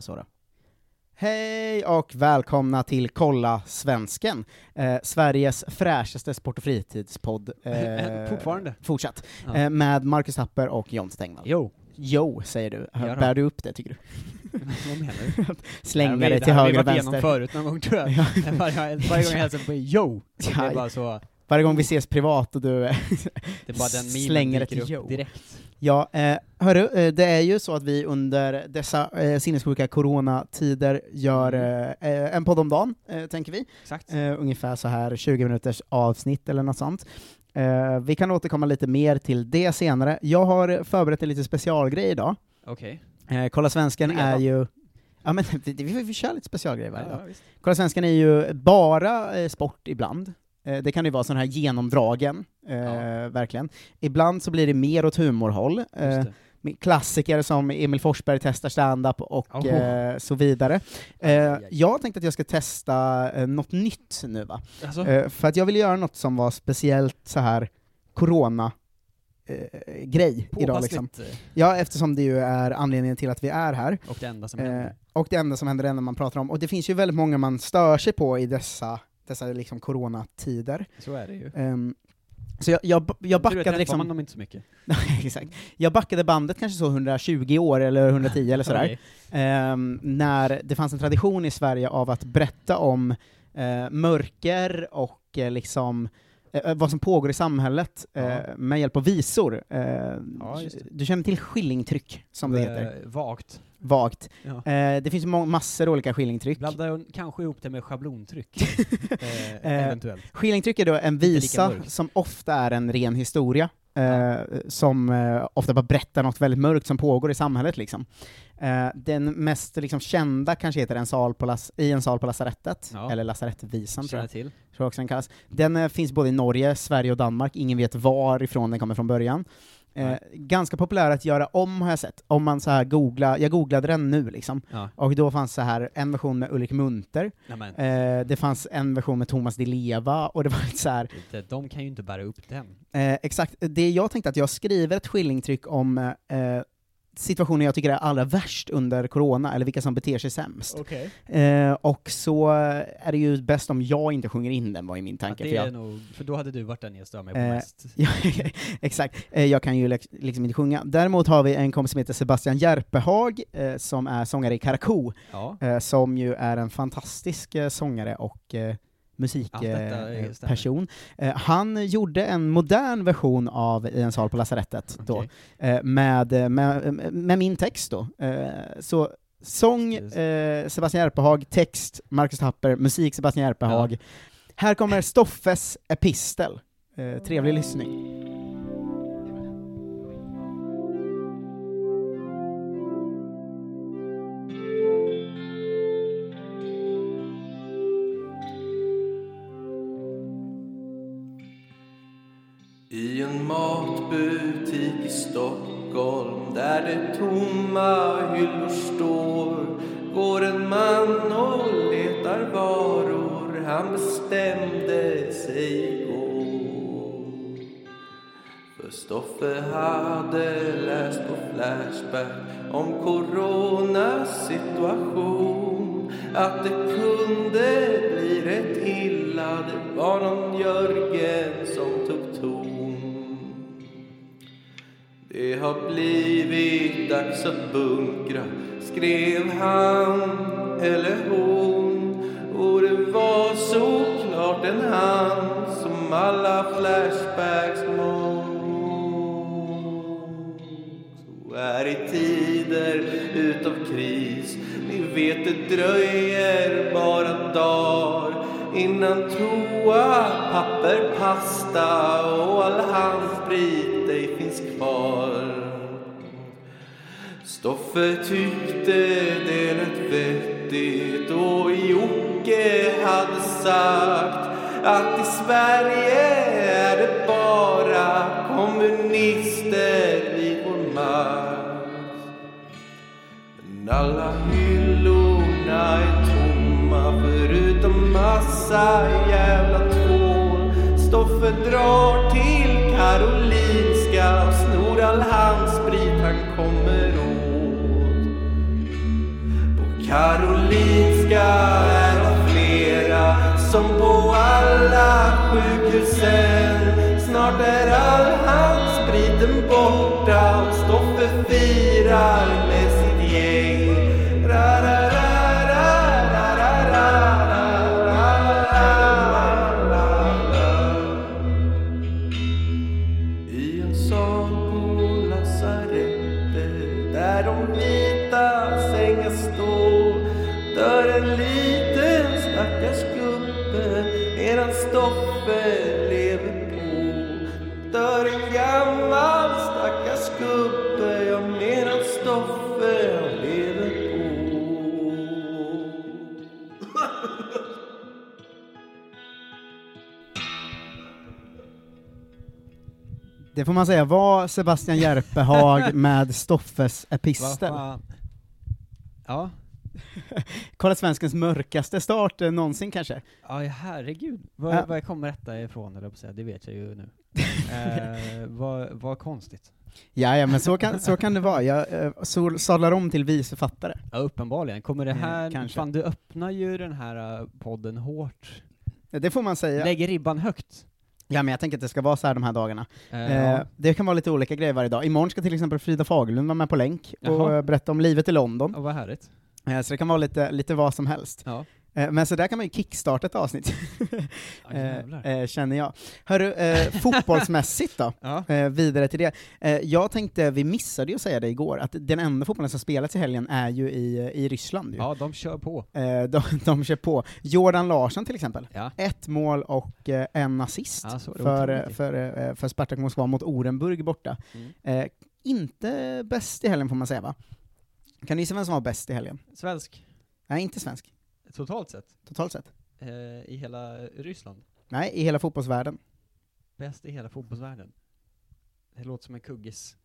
Så. Hej och välkomna till Kolla Svensken, eh, Sveriges fräschaste sport och fritidspodd. Eh, Fortfarande. Fortsatt. Ja. Eh, med Marcus Tapper och John Stengvall. Jo, Jo, säger du. Då. Bär du upp det, tycker du? vad menar du? Slänga det det till har höger och vi varit igenom vänster. förut någon gång tror jag. Ja. varje, varje gång jag hälsar på dig! Så det är bara så, Varje gång vi ses privat och du det Slänger det till yo. direkt. Ja, eh, hörru, eh, det är ju så att vi under dessa eh, sinnessjuka coronatider gör Mm. eh, eh, en podd om dagen, eh, tänker vi. Exakt. Eh, ungefär så här 20 minuters avsnitt eller något sånt. Vi kan återkomma lite mer till det senare. Jag har förberett en lite specialgrej idag. Okej. Eh, Kolla Svensken är ju... Ja men vi, vi, vi kör lite specialgrejer varje dag. Ja, visst. Kolla Svensken är ju bara eh, sport ibland. Eh, det kan ju vara sån här genomdragen, eh, Ja. verkligen. Ibland så blir det mer åt humorhåll. Eh, klassiker som Emil Forsberg testar stand-up och eh, så vidare. Eh, jag tänkte att jag ska testa eh, något nytt nu va? Alltså, Eh, för att jag ville göra något som var speciellt så här corona grej idag liksom. påpassligt, Ja, eftersom det ju är anledningen till att vi är här. och det enda som händer. och det enda som händer är när man pratar om, och det finns ju väldigt många man stör sig på i dessa, dessa liksom coronatider. Så är det ju. Ehm, så jag, jag, jag backade träffar liksom... man dem inte så mycket. Exakt. Jag backade bandet kanske så 120 år eller 110 eller sådär. Ehm, när det fanns en tradition i Sverige av att berätta om eh, mörker och eh, liksom eh, vad som pågår i samhället eh, med hjälp av visor. Eh, Ja, det. du känner till skillingtryck, som det heter, Eh, Vagt. vagt. Ja. Eh, det finns massor olika skillingtryck. Blandar kanske ihop det med schablontryck. eh, Eh, eventuellt. Skillingtryck är då en visa som ofta är en ren historia, eh, som eh, ofta bara berättar något väldigt mörkt som pågår i samhället. Liksom. Eh, den mest liksom, kända kanske heter en sal på las- I en sal på lasarettet, Ja. eller lasarettvisan tror jag, till. tror jag också den kallas. Den eh, finns både i Norge, Sverige och Danmark, ingen vet varifrån den kommer från början. Eh, ganska populär att göra om har jag sett, om man så här googlar, jag googlade den nu liksom, Ja. och då fanns så här en version med Ulrik Munter. Eh, det fanns en version med Thomas Di Leva, och det var så här, De kan ju inte bära upp den. eh, exakt, det jag tänkte att jag skriver ett skillingtryck om eh, situationer jag tycker är allra värst under corona, eller vilka som beter sig sämst. Okej. Eh, och så är det ju bäst om jag inte sjunger in den, var i min tanke. det för är jag, nog, för då hade du varit den jag stör mig på Eh, mest. Exakt. Eh, Jag kan ju liksom inte sjunga. Däremot har vi en kompis som heter Sebastian Järpehag, eh, som är sångare i Karakou, Ja. eh, som ju är en fantastisk eh, sångare och eh, musikperson. Eh, han gjorde en modern version av I en sal på lasarettet, då, eh, med, eh, med, med min text då. Eh, så sång eh, Sebastian Järpehag, text Marcus Tapper, musik Sebastian Järpehag. Här kommer Stoffes epistel. Eh, trevlig lyssning. Toffe hade läst på Flashback om coronasituation att det kunde bli rätt illa, det var någon Jörgen som tog ton. Det har blivit dags att bunkra, skrev han eller hon. Och det var såklart en han som alla flashbacks mål här i tider utav kris, ni vet det dröjer bara dagar innan toa, papper, pasta och all handsprit ej finns kvar. Stoffe tyckte det lät vettigt och Jocke hade sagt att i Sverige är det bara kommunister vid vår makt. Men alla hyllorna är tomma förutom massa jävla tvål. Stoffe drar till Karolinska och snor all handsprit han kommer åt. På Karolinska är de flera som på alla sjukhusen Snart är all handspriten borta och Stoffe firar medan Stoffe lever på. Dör en gammal stackars gubbe ja, medan Stoffe han lever på. Det får man säga var Sebastian Järpehag med Stoffes epistel. Ja, Kolla svenskens mörkaste start eh, någonsin kanske. ja herregud. Var, Ja. var kommer detta ifrån, eller säga, det vet jag ju nu. eh, vad, vad konstigt. Ja, ja men så kan, så kan det vara. Jag eh, så, sadlar om till vice författare. Ja, uppenbarligen. Kommer det Eh, här, kanske. fan du öppnar ju den här eh, podden hårt. Det får man säga. Lägger ribban högt. Ja, men jag tänker att det ska vara så här de här dagarna. Eh, Eh, ja. det kan vara lite olika grejer varje dag. Imorgon ska till exempel Frida Fagerlund vara med på länk och Jaha. berätta om livet i London. Ja, vad härligt. Eh, så det kan vara lite, lite vad som helst. Ja. Eh, men så där kan man ju kickstarta ett avsnitt, Ja, eh, känner jag. Hörru, eh, fotbollsmässigt då? Ja. Eh, vidare till det. Eh, jag tänkte, vi missade ju att säga det igår, att den enda fotbollen som spelats i helgen är ju i, i Ryssland. Ju. ja, de kör på. De, de kör på. Jordan Larsson till exempel. Ja. Ett mål och en assist för, för, för Spartak Moskva mot Orenburg borta. Mm. Inte bäst i helgen får man säga va? Kan ni gissa vem som var bäst i helgen? Svensk, Nej, inte svensk. totalt sett, Totalt sett. eh, i hela Ryssland. Nej, i hela fotbollsvärlden. Bäst i hela fotbollsvärlden. Det låter som en kuggis.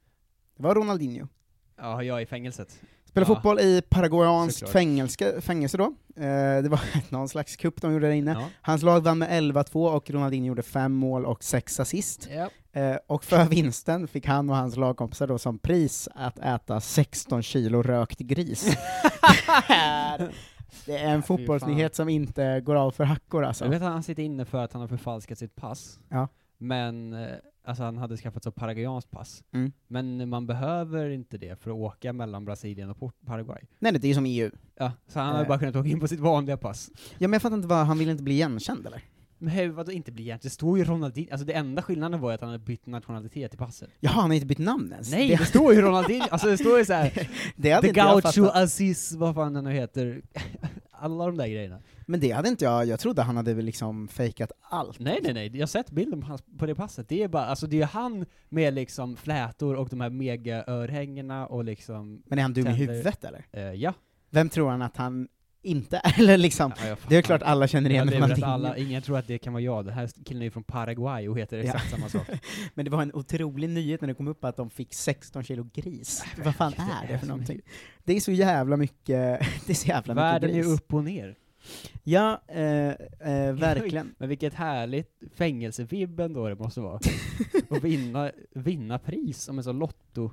Det var Ronaldinho. Ja, jag i fängelset. Spelade Ja. fotboll i paraguayanskt Såklart. fängelse, fängelse då. Eh, det var någon slags kupp de gjorde där inne. Ja. Hans lag vann med 11-2 och Ronaldinho gjorde fem mål och sex assist. Ja. Eh, och för vinsten fick han och hans lagkompisar då som pris att äta 16 kilo rökt gris. det är en Fy fotbollsnyhet som inte går av för hackor alltså. Jag vet att han sitter inne för att han har förfalskat sitt pass. Ja. Men, eh, alltså han hade skaffat ett paraguayanskt pass. Mm. Men man behöver inte det för att åka mellan Brasilien och Port- Paraguay. Nej, det är ju som EU. Ja, så han hade Eh. bara kunnat åka in på sitt vanliga pass. Ja, men jag fattar inte vad, han vill inte bli igenkänd eller? Men vadå inte bli egentligen? Det står ju Ronaldinho, alltså det enda skillnaden var ju att han hade bytt nationalitet i passet. Jaha, han har inte bytt namn ens? Nej, det, det står ju Ronaldinho, alltså det står ju såhär, hade The Gaucho. Aziz, vad fan den nu heter. Alla de där grejerna. Men det hade inte jag, jag trodde han hade väl liksom fejkat allt. Nej nej nej, jag har sett bilden på, hans, på det passet, det är bara, alltså det är han med liksom flätor och de här mega-örhängena och liksom, Men är han dum i Tänder. huvudet eller? eh, ja. Vem tror han att han inte är? Eller liksom, ja det är klart alla känner Ja, igen det är att Ronaldinho. alla, ingen tror att det kan vara jag, den här killen är ju från Paraguay och heter exakt samma sak. Men det var en otrolig nyhet när det kom upp att de fick 16 kilo gris. Vad fan är det för någonting? Det är så jävla mycket, det är så jävla Världen mycket är gris. upp och ner. Ja, eh, eh, verkligen. Men vilket härligt fängelsevibb ändå det måste vara. och vinna, vinna pris som en sån lotto.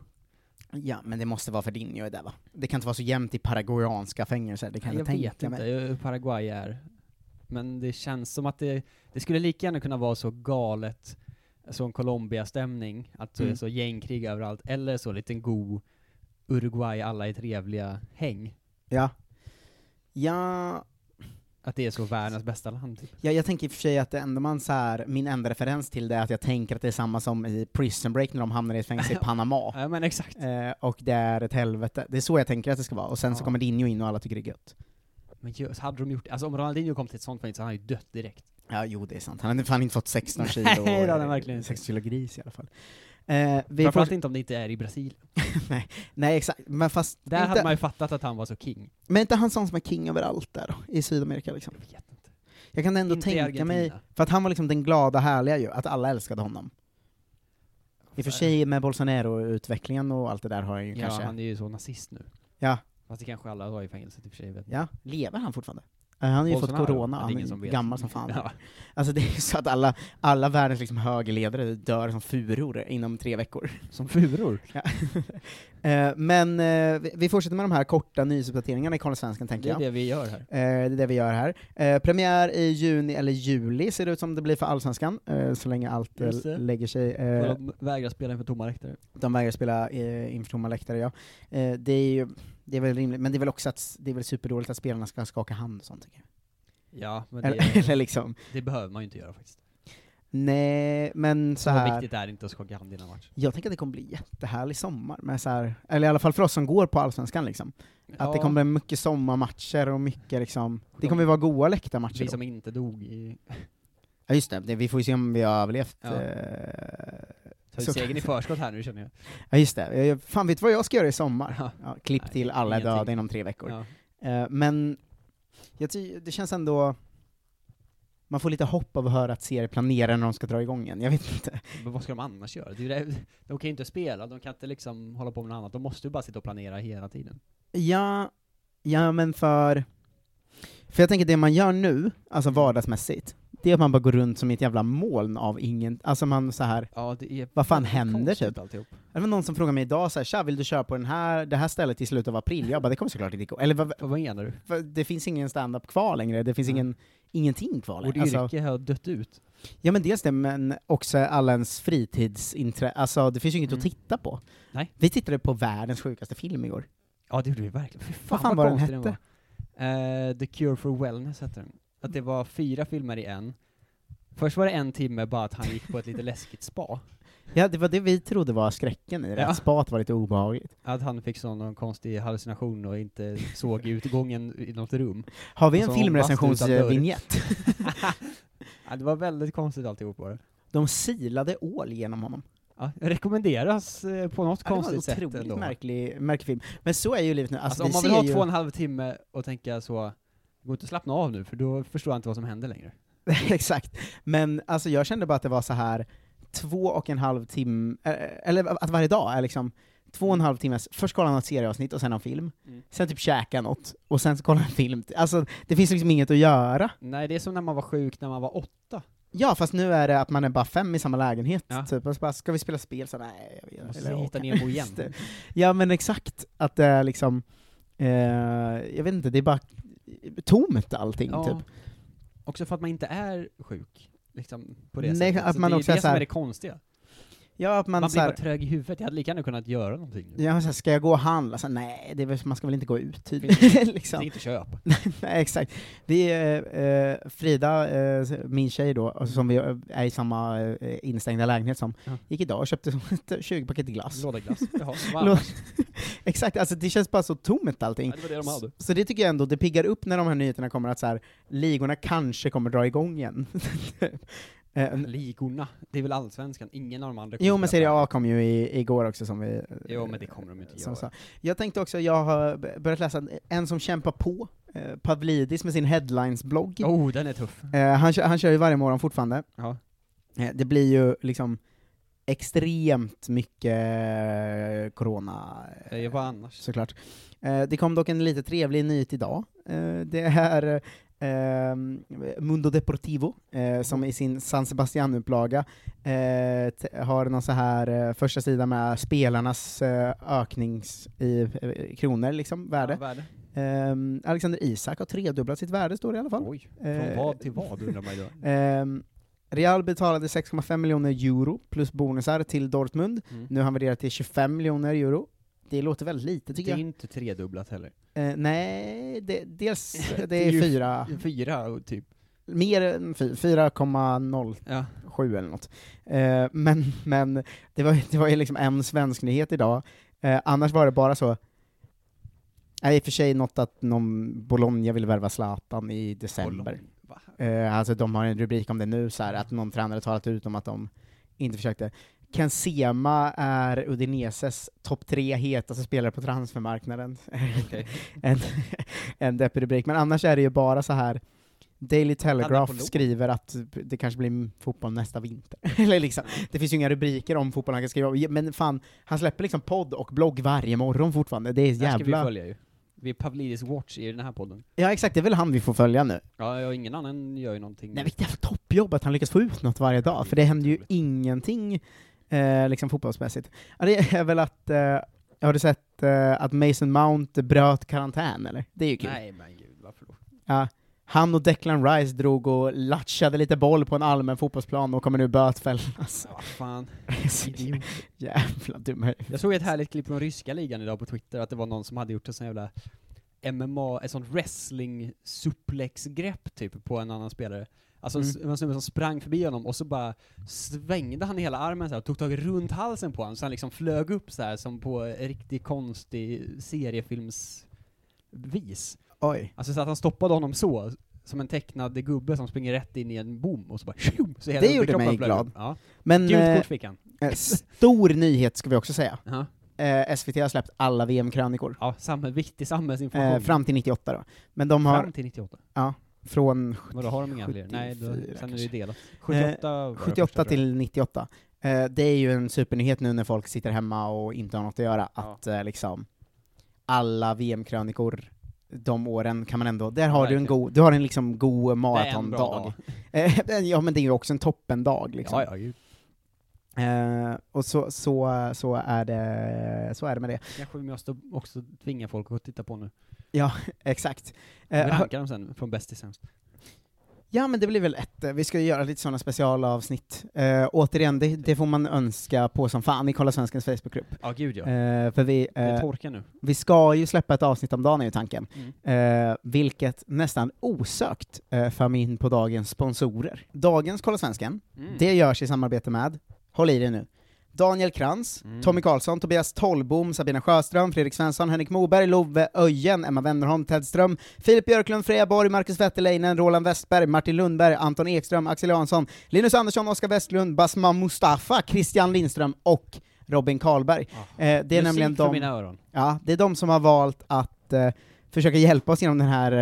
Ja, men det måste vara för din ju det va? Det kan inte vara så jämnt i paraguayanska fängelser, det kan jag, jag tänka vet inte mig. hur Paraguay är. Men det känns som att det, det skulle lika gärna kunna vara så galet, så en Colombia-stämning, att det Mm. är så gängkrig överallt, eller så liten god Uruguay, alla är trevliga häng. Ja. Ja, Att det är så världens bästa land. Typ. ja, jag tänker i och för sig att det enda man så här, min enda referens till det är att jag tänker att det är samma som i Prison Break när de hamnar i ett fängelse i Panama. Ja men exakt. Eh, och det är ett helvete. Det är så jag tänker att det ska vara, och sen så Ja. kommer Dinho in och alla tycker det är gött. Men just, hade de gjort alltså om Ronaldinho kom till ett sånt fängelse så hade han ju dött direkt. Ja, jo det är sant. Han hade fan inte fått 16 kilo, Nej, det hade han verkligen inte. 16 kilo gris i alla fall. Eh, vi Framförallt får, inte om det inte är i Brasilien. nej exakt, men fast, Där inte, hade man ju fattat att han var så king. men inte han sån som är king överallt där då, i Sydamerika liksom? Jag vet inte. Jag kan ändå Inte tänka mig, för att han var liksom den glada, härliga ju, att alla älskade honom. I och för sig med Bolsonaro-utvecklingen och allt det där har han ju Ja, kanske... han är ju så nazist nu. Ja. Fast det kanske alla var i fängelset i och för sig. Ja, lever han fortfarande? Eh, Han har ju fått corona, Ja, han är som vet. gammal som fan. Ja. Alltså det är ju så att alla, alla världens liksom högerledare dör som furor inom tre veckor. Som furor. Eh, Men eh, vi- fortsätter med de här korta nyhetsuppdateringarna i Karlsvenskan, tänker Det är jag. det vi gör här. Det är det vi gör här. Premiär i juni eller juli ser det ut som det blir för Allsvenskan, så länge allt lägger sig. De vägrar spela inför tomma läktare. de vägrar spela inför tomma läktare, ja. Det är ju, det är väl rimligt, men det är väl också att, det är väl superdåligt att spelarna ska skaka hand och sånt, tycker jag. Ja, men Eller, det, eller liksom, det behöver man ju inte göra faktiskt. nej, men så Så här. viktigt är det inte att skaka hand innan match. Jag tänker att det kommer bli jättehärlig sommar, med så här, eller i alla fall för oss som går på Allsvenskan liksom. Att det kommer bli mycket sommarmatcher och mycket liksom, det kommer vara goa läktarmatcher Vi då. som inte dog i... Ja just det, det, vi får ju se om vi har överlevt. Ja. eh, Tar Så- segern i förskott här nu känner jag. Ja just det, fan vet vad jag ska göra i sommar? Ja. Ja, klipp Nej, till alla ingenting. döda inom tre veckor. Ja. Eh, men jag ty- det känns ändå, man får lite hopp av att höra att serier planerar när de ska dra igång igen, jag vet inte. Men vad ska de annars göra? De kan ju inte spela, de kan inte liksom hålla på med något annat. De måste ju bara sitta och planera hela tiden. Ja, ja men för, för jag tänker det man gör nu, alltså vardagsmässigt, det är att man bara går runt som ett jävla moln av ingen, alltså man så här. Ja, det är Vad fan händer, typ? Alltihop. det var någon som frågade mig idag så här, tja vill du köra på den här, det här stället i slutet av april? Jag bara, det kommer såklart inte gå. Eller vad, Vad menar du? det finns ingen stand-up kvar längre, det finns ingen, ingenting kvar Vårt längre. Alltså, yrke har dött ut. ja men dels det, men också alla ens fritidsintresse, alltså det finns ju inget Mm. att titta på. Nej. Vi tittade på världens sjukaste film igår. Ja, det gjorde vi verkligen. Fy fan, Vad fan vad var den hette? var. Eh, The Cure for Wellness hette den. Att det var fyra filmer i en. Först var det en timme bara att han gick på ett lite läskigt spa. Ja, det var det vi trodde var skräcken i det, Ja. att spat var lite obehagligt. Att han fick sån någon konstig hallucination och inte såg utgången i något rum. Har vi Och en så filmrecensionsvinjett? ja, det var väldigt konstigt alltihop var det. De silade ål genom honom. Ja, rekommenderas eh, på något Ja, det var konstigt en sätt otroligt ändå. märklig, märklig film. Men så är ju livet nu. Alltså, Alltså, om vi man vill ser ha ju... två och en halv timme och tänka så, det går inte att slappna av nu för då förstår jag inte vad som händer längre. Exakt. Men alltså jag kände bara att det var så här två och en halv timme, eh, eller att varje dag är liksom två och en halv timmes, först kolla något serieavsnitt och sen en film, Mm. sen typ käka något, och sen så kolla en film. Alltså det finns liksom inget att göra. Nej, det är som när man var sjuk när man var åtta. Ja, fast nu är det att man är bara fem i samma lägenhet, Ja. typ, och så bara, ska vi spela spel? Så nej, jag vet Måste eller hitta åka. Nemo igen. Ja men exakt, att det är liksom, eh, jag vet inte, det är bara tomt allting Ja. typ. Också för att man inte är sjuk. Liksom, på det Nej, sättet. att Så man det också är det som är det konstiga. Ja, att man, Man, blir här, bara trög i huvudet. Jag hade lika gärna kunnat göra någonting ja, så här, ska jag gå och handla? Så nej, det väl, man ska väl inte gå ut typ. Finns Det liksom. är inte köp. Nej, exakt. Vi, eh, eh, Frida, eh, min tjej då, alltså, som vi eh, är i samma eh, instängda lägenhet som, Ja. gick idag och köpte ett 20 paket glass. Låda glass. Jaha, Lå-? Exakt, alltså det känns bara så tomt allting. Ja, det det de hade. Så det tycker jag ändå, det piggar upp när de här nyheterna kommer att så här, ligorna kanske kommer dra igång igen. Eh, Ligorna. Det är väl allsvenskan, ingen av de andra jo men Serie A kom ju i, igår också som vi... Jo men det kommer de inte som göra. sa. Jag tänkte också, jag har börjat läsa en som kämpar på, eh, Pavlidis med sin headlines-blogg. Oh, den är tuff. Eh, han, kör- han kör ju varje morgon fortfarande. Ja. Eh, det blir ju liksom extremt mycket eh, corona, eh, Vad annars? såklart. Eh, det kom dock en lite trevlig nyhet idag. Det är eh, Mundo Deportivo, eh, som i sin San Sebastian-upplaga eh, har någon så här eh, första sida med spelarnas eh, öknings i eh, kronor, liksom, värde. Ja, värde. Eh, Alexander Isak har tredubblat sitt värde, står det i alla fall. Oj, från vad till vad undrar man ju. Ehm, Real betalade 6,5 miljoner euro plus bonusar till Dortmund. Mm. Nu har han värderat till 25 miljoner euro. Det låter väldigt lite Det tycker är jag. inte tredubblat heller. Eh, nej, det, dels det Det är är ju fyra, Fyra typ. mer än fy- 4,07 Ja. eller något. Eh, men men det, var, det var ju liksom en svensk nyhet idag. Eh, annars var det bara så, Nej, i och för sig något att någon Bologna vill värva Zlatan i december. Eh, alltså de har en rubrik om det nu, så här, att någon tränare talat ut om att de inte försökte. Ken Sema är Udineses topp tre hetaste spelare på transfermarknaden. Okej. en, en deppig rubrik, men annars är det ju bara så här Daily Telegraph skriver att det kanske blir fotboll nästa vinter. Eller liksom, det finns ju inga rubriker om fotboll han kan skriva om, men fan, han släpper liksom podd och blogg varje morgon fortfarande, det är Det här ska vi jävla... följa ju. Vi är Pavlidis Watch i den här podden. Ja exakt, det är väl han vi får följa nu. Ja, ja ingen annan gör ju någonting. Nej, vilket jävla toppjobb att han lyckas få ut något varje dag, för det händer ju ingenting eh, liksom fotbollsmässigt. Ja, det är väl att, eh, har du sett eh, att Mason Mount bröt karantän eller? Det är ju kul. Nej men gud, varför då? Ja. Han och Declan Rice drog och latchade lite boll på en allmän fotbollsplan och kommer nu bötfällas. Ja, vad fan. Jävla dumma Jag såg ett härligt klipp från ryska ligan idag på Twitter, att det var någon som hade gjort en sån jävla MMA, ett sånt wrestling suplex-grepp typ på en annan spelare. Alltså Mm. en snubbe som sprang förbi honom och så bara svängde han hela armen så här, och tog tag runt halsen på honom så han liksom flög upp så här som på riktigt konstig seriefilmsvis. Oj. Alltså så att han stoppade honom så, som en tecknad gubbe som springer rätt in i en bom och så bara tjum, så hela Det gjorde mig flög glad. Ja. Men Gult eh, kort fick han. eh, stor nyhet ska vi också säga. Ja. Eh, SVT har släppt alla VM-krönikor. Ja, samhälle, viktig samhällsinformation. Eh, fram till 98 då. Men de har, Fram till 98. Från Vadå, har de inga fler? Nej, då, 74 sen är det ju delat. 78 var det 78 första, tror jag. till 98. Eh, det är ju en supernyhet nu när folk sitter hemma och inte har något att göra, Ja. att eh, liksom alla VM-krönikor de åren kan man ändå, där har du en Verkligen. god, du har en liksom god maratondag. dag. Eh, ja men det är ju också en toppendag liksom. Ja, ja. Eh, och så, så, så, är det, så är det med det. Kanske vi måste också tvinga folk att titta på nu. Exakt. Vi Eh, rankar dem sen, från bäst till sämst. Ja men det blir väl ett, eh, vi ska ju göra lite sådana specialavsnitt. Eh, återigen, det, det får man önska på som fan i Kolla Svenskens Facebookgrupp. Ja, gud ja. Eh, för vi, det eh, torkar nu. vi ska ju släppa ett avsnitt om dagen är ju tanken. Mm. Eh, vilket nästan osökt eh, för mig in på dagens sponsorer. Dagens Kolla Svensken, Mm. det görs i samarbete med, håll i dig nu, Daniel Krantz, Mm. Tommy Karlsson, Tobias Tollbom, Sabina Sjöström, Fredrik Svensson, Henrik Moberg, Love Öjen, Emma Wennerholm, Ted Ström, Filip Björklund, Freja Borg, Marcus Wetterleinen, Roland Westberg, Martin Lundberg, Anton Ekström, Axel Jansson, Linus Andersson, Oskar Westlund, Basma Mustafa, Christian Lindström och Robin Karlberg. Ah. Eh, det är nämligen de... Ja, det är de som har valt att eh, försöka hjälpa oss genom den här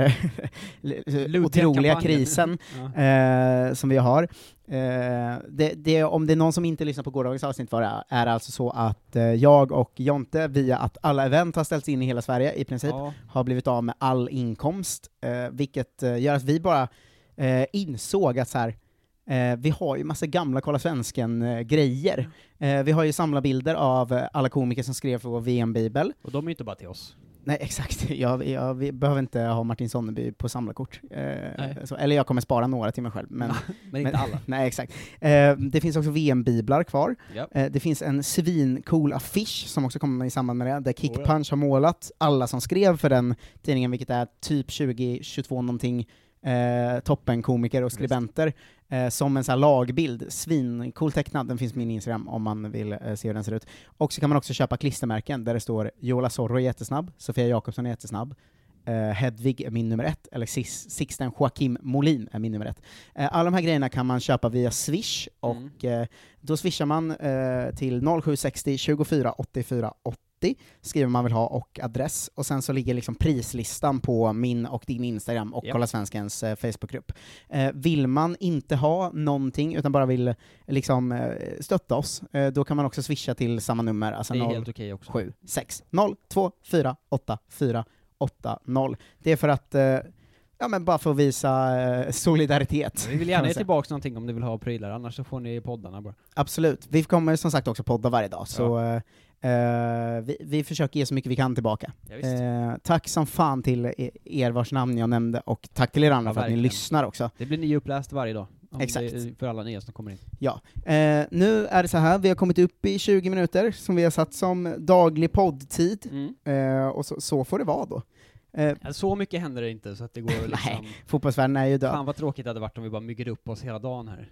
eh, otroliga krisen Ja. eh, som vi har. Eh, det, det, om det är någon som inte lyssnar på gårdagens avsnitt var det, är alltså så att jag och Jonte, via att alla event har ställts in i hela Sverige i princip, Ja. har blivit av med all inkomst, vilket gör att vi bara insåg att så här, eh, vi har ju massa gamla Kolla Svensken-grejer. Eh, vi har ju samlarbilder av alla komiker som skrev för vår VM-bibel. Och de är ju inte bara till oss. Nej, exakt. Jag, jag, vi behöver inte ha Martin Sonneby på samlarkort. Eh, så, eller jag kommer spara några till mig själv. Men, Men inte alla. nej, exakt. Eh, det finns också VM-biblar kvar. Ja. Eh, det finns en svincool affisch som också kommer i samband med det, där Kick Oh, ja. Har målat alla som skrev för den tidningen, vilket är typ 2022 någonting, eh, toppenkomiker och skribenter, eh, som en sån här lagbild. Svincool tecknad, den finns på min Instagram om man vill eh, se hur den ser ut. Och så kan man också köpa klistermärken där det står Jola Zorro är jättesnabb, Sofia Jakobsson är jättesnabb, eh, Hedvig är min nummer ett, eller Sixten Joakim Molin är min nummer ett. Eh, alla de här grejerna kan man köpa via Swish, och eh, då swishar man till 0760 24 84 80, skriver man vill ha och adress, och sen så ligger liksom prislistan på min och din Instagram och Japp. Kolla Svenskens eh, Facebookgrupp. Eh, vill man inte ha någonting, utan bara vill liksom eh, stötta oss, eh, då kan man också swisha till samma nummer, alltså Det är 0 helt okej också. 7 6 0 2 4 8 4 8 0. Det är för att, eh, ja men bara för att visa eh, solidaritet. Vi vill gärna ge tillbaka någonting om ni vill ha prylar, annars så får ni poddarna bara. Absolut. Vi kommer som sagt också podda varje dag, så eh, eh, vi, vi försöker ge så mycket vi kan tillbaka. Ja. Eh, tack som fan till e- er vars namn jag nämnde, och tack till er andra Ja, för att ni lyssnar också. Det blir nyuppläst varje dag. Exakt. För alla nya som kommer in. Ja. Eh, nu är det så här, vi har kommit upp i 20 minuter, som vi har satt som daglig poddtid, Mm. och så, så får det vara då. Så mycket händer det inte så att det går liksom... fotbollsvärlden är ju död. Fan vad tråkigt det hade varit om vi bara myggade upp oss hela dagen här.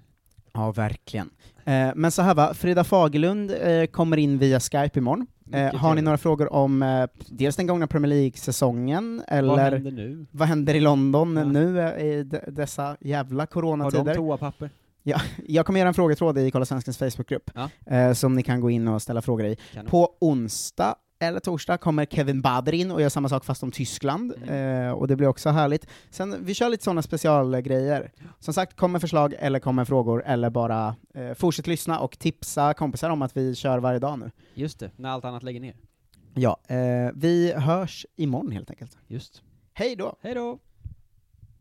Ja, verkligen. Eh, men så här va, Frida Fagerlund eh, kommer in via Skype imorgon. Eh, har ni några frågor om eh, dels den gångna Premier League-säsongen, eller Vad händer nu? vad händer i London Ja. nu eh, i dessa jävla Har de coronatider? toapapper? Jag kommer göra en frågetråd i Kolla Svenskens Facebookgrupp, Ja. eh, som ni kan gå in och ställa frågor i. Kanon. På onsdag eller torsdag kommer Kevin Bader in och gör samma sak fast om Tyskland, Mm. eh, och det blir också härligt. Sen, vi kör lite sådana specialgrejer. Som sagt, kommer förslag eller kommer frågor, eller bara eh, fortsätt lyssna och tipsa kompisar om att vi kör varje dag nu. Just det, när allt annat lägger ner. Ja, eh, vi hörs imorgon helt enkelt. Just. Hej då! Hej då!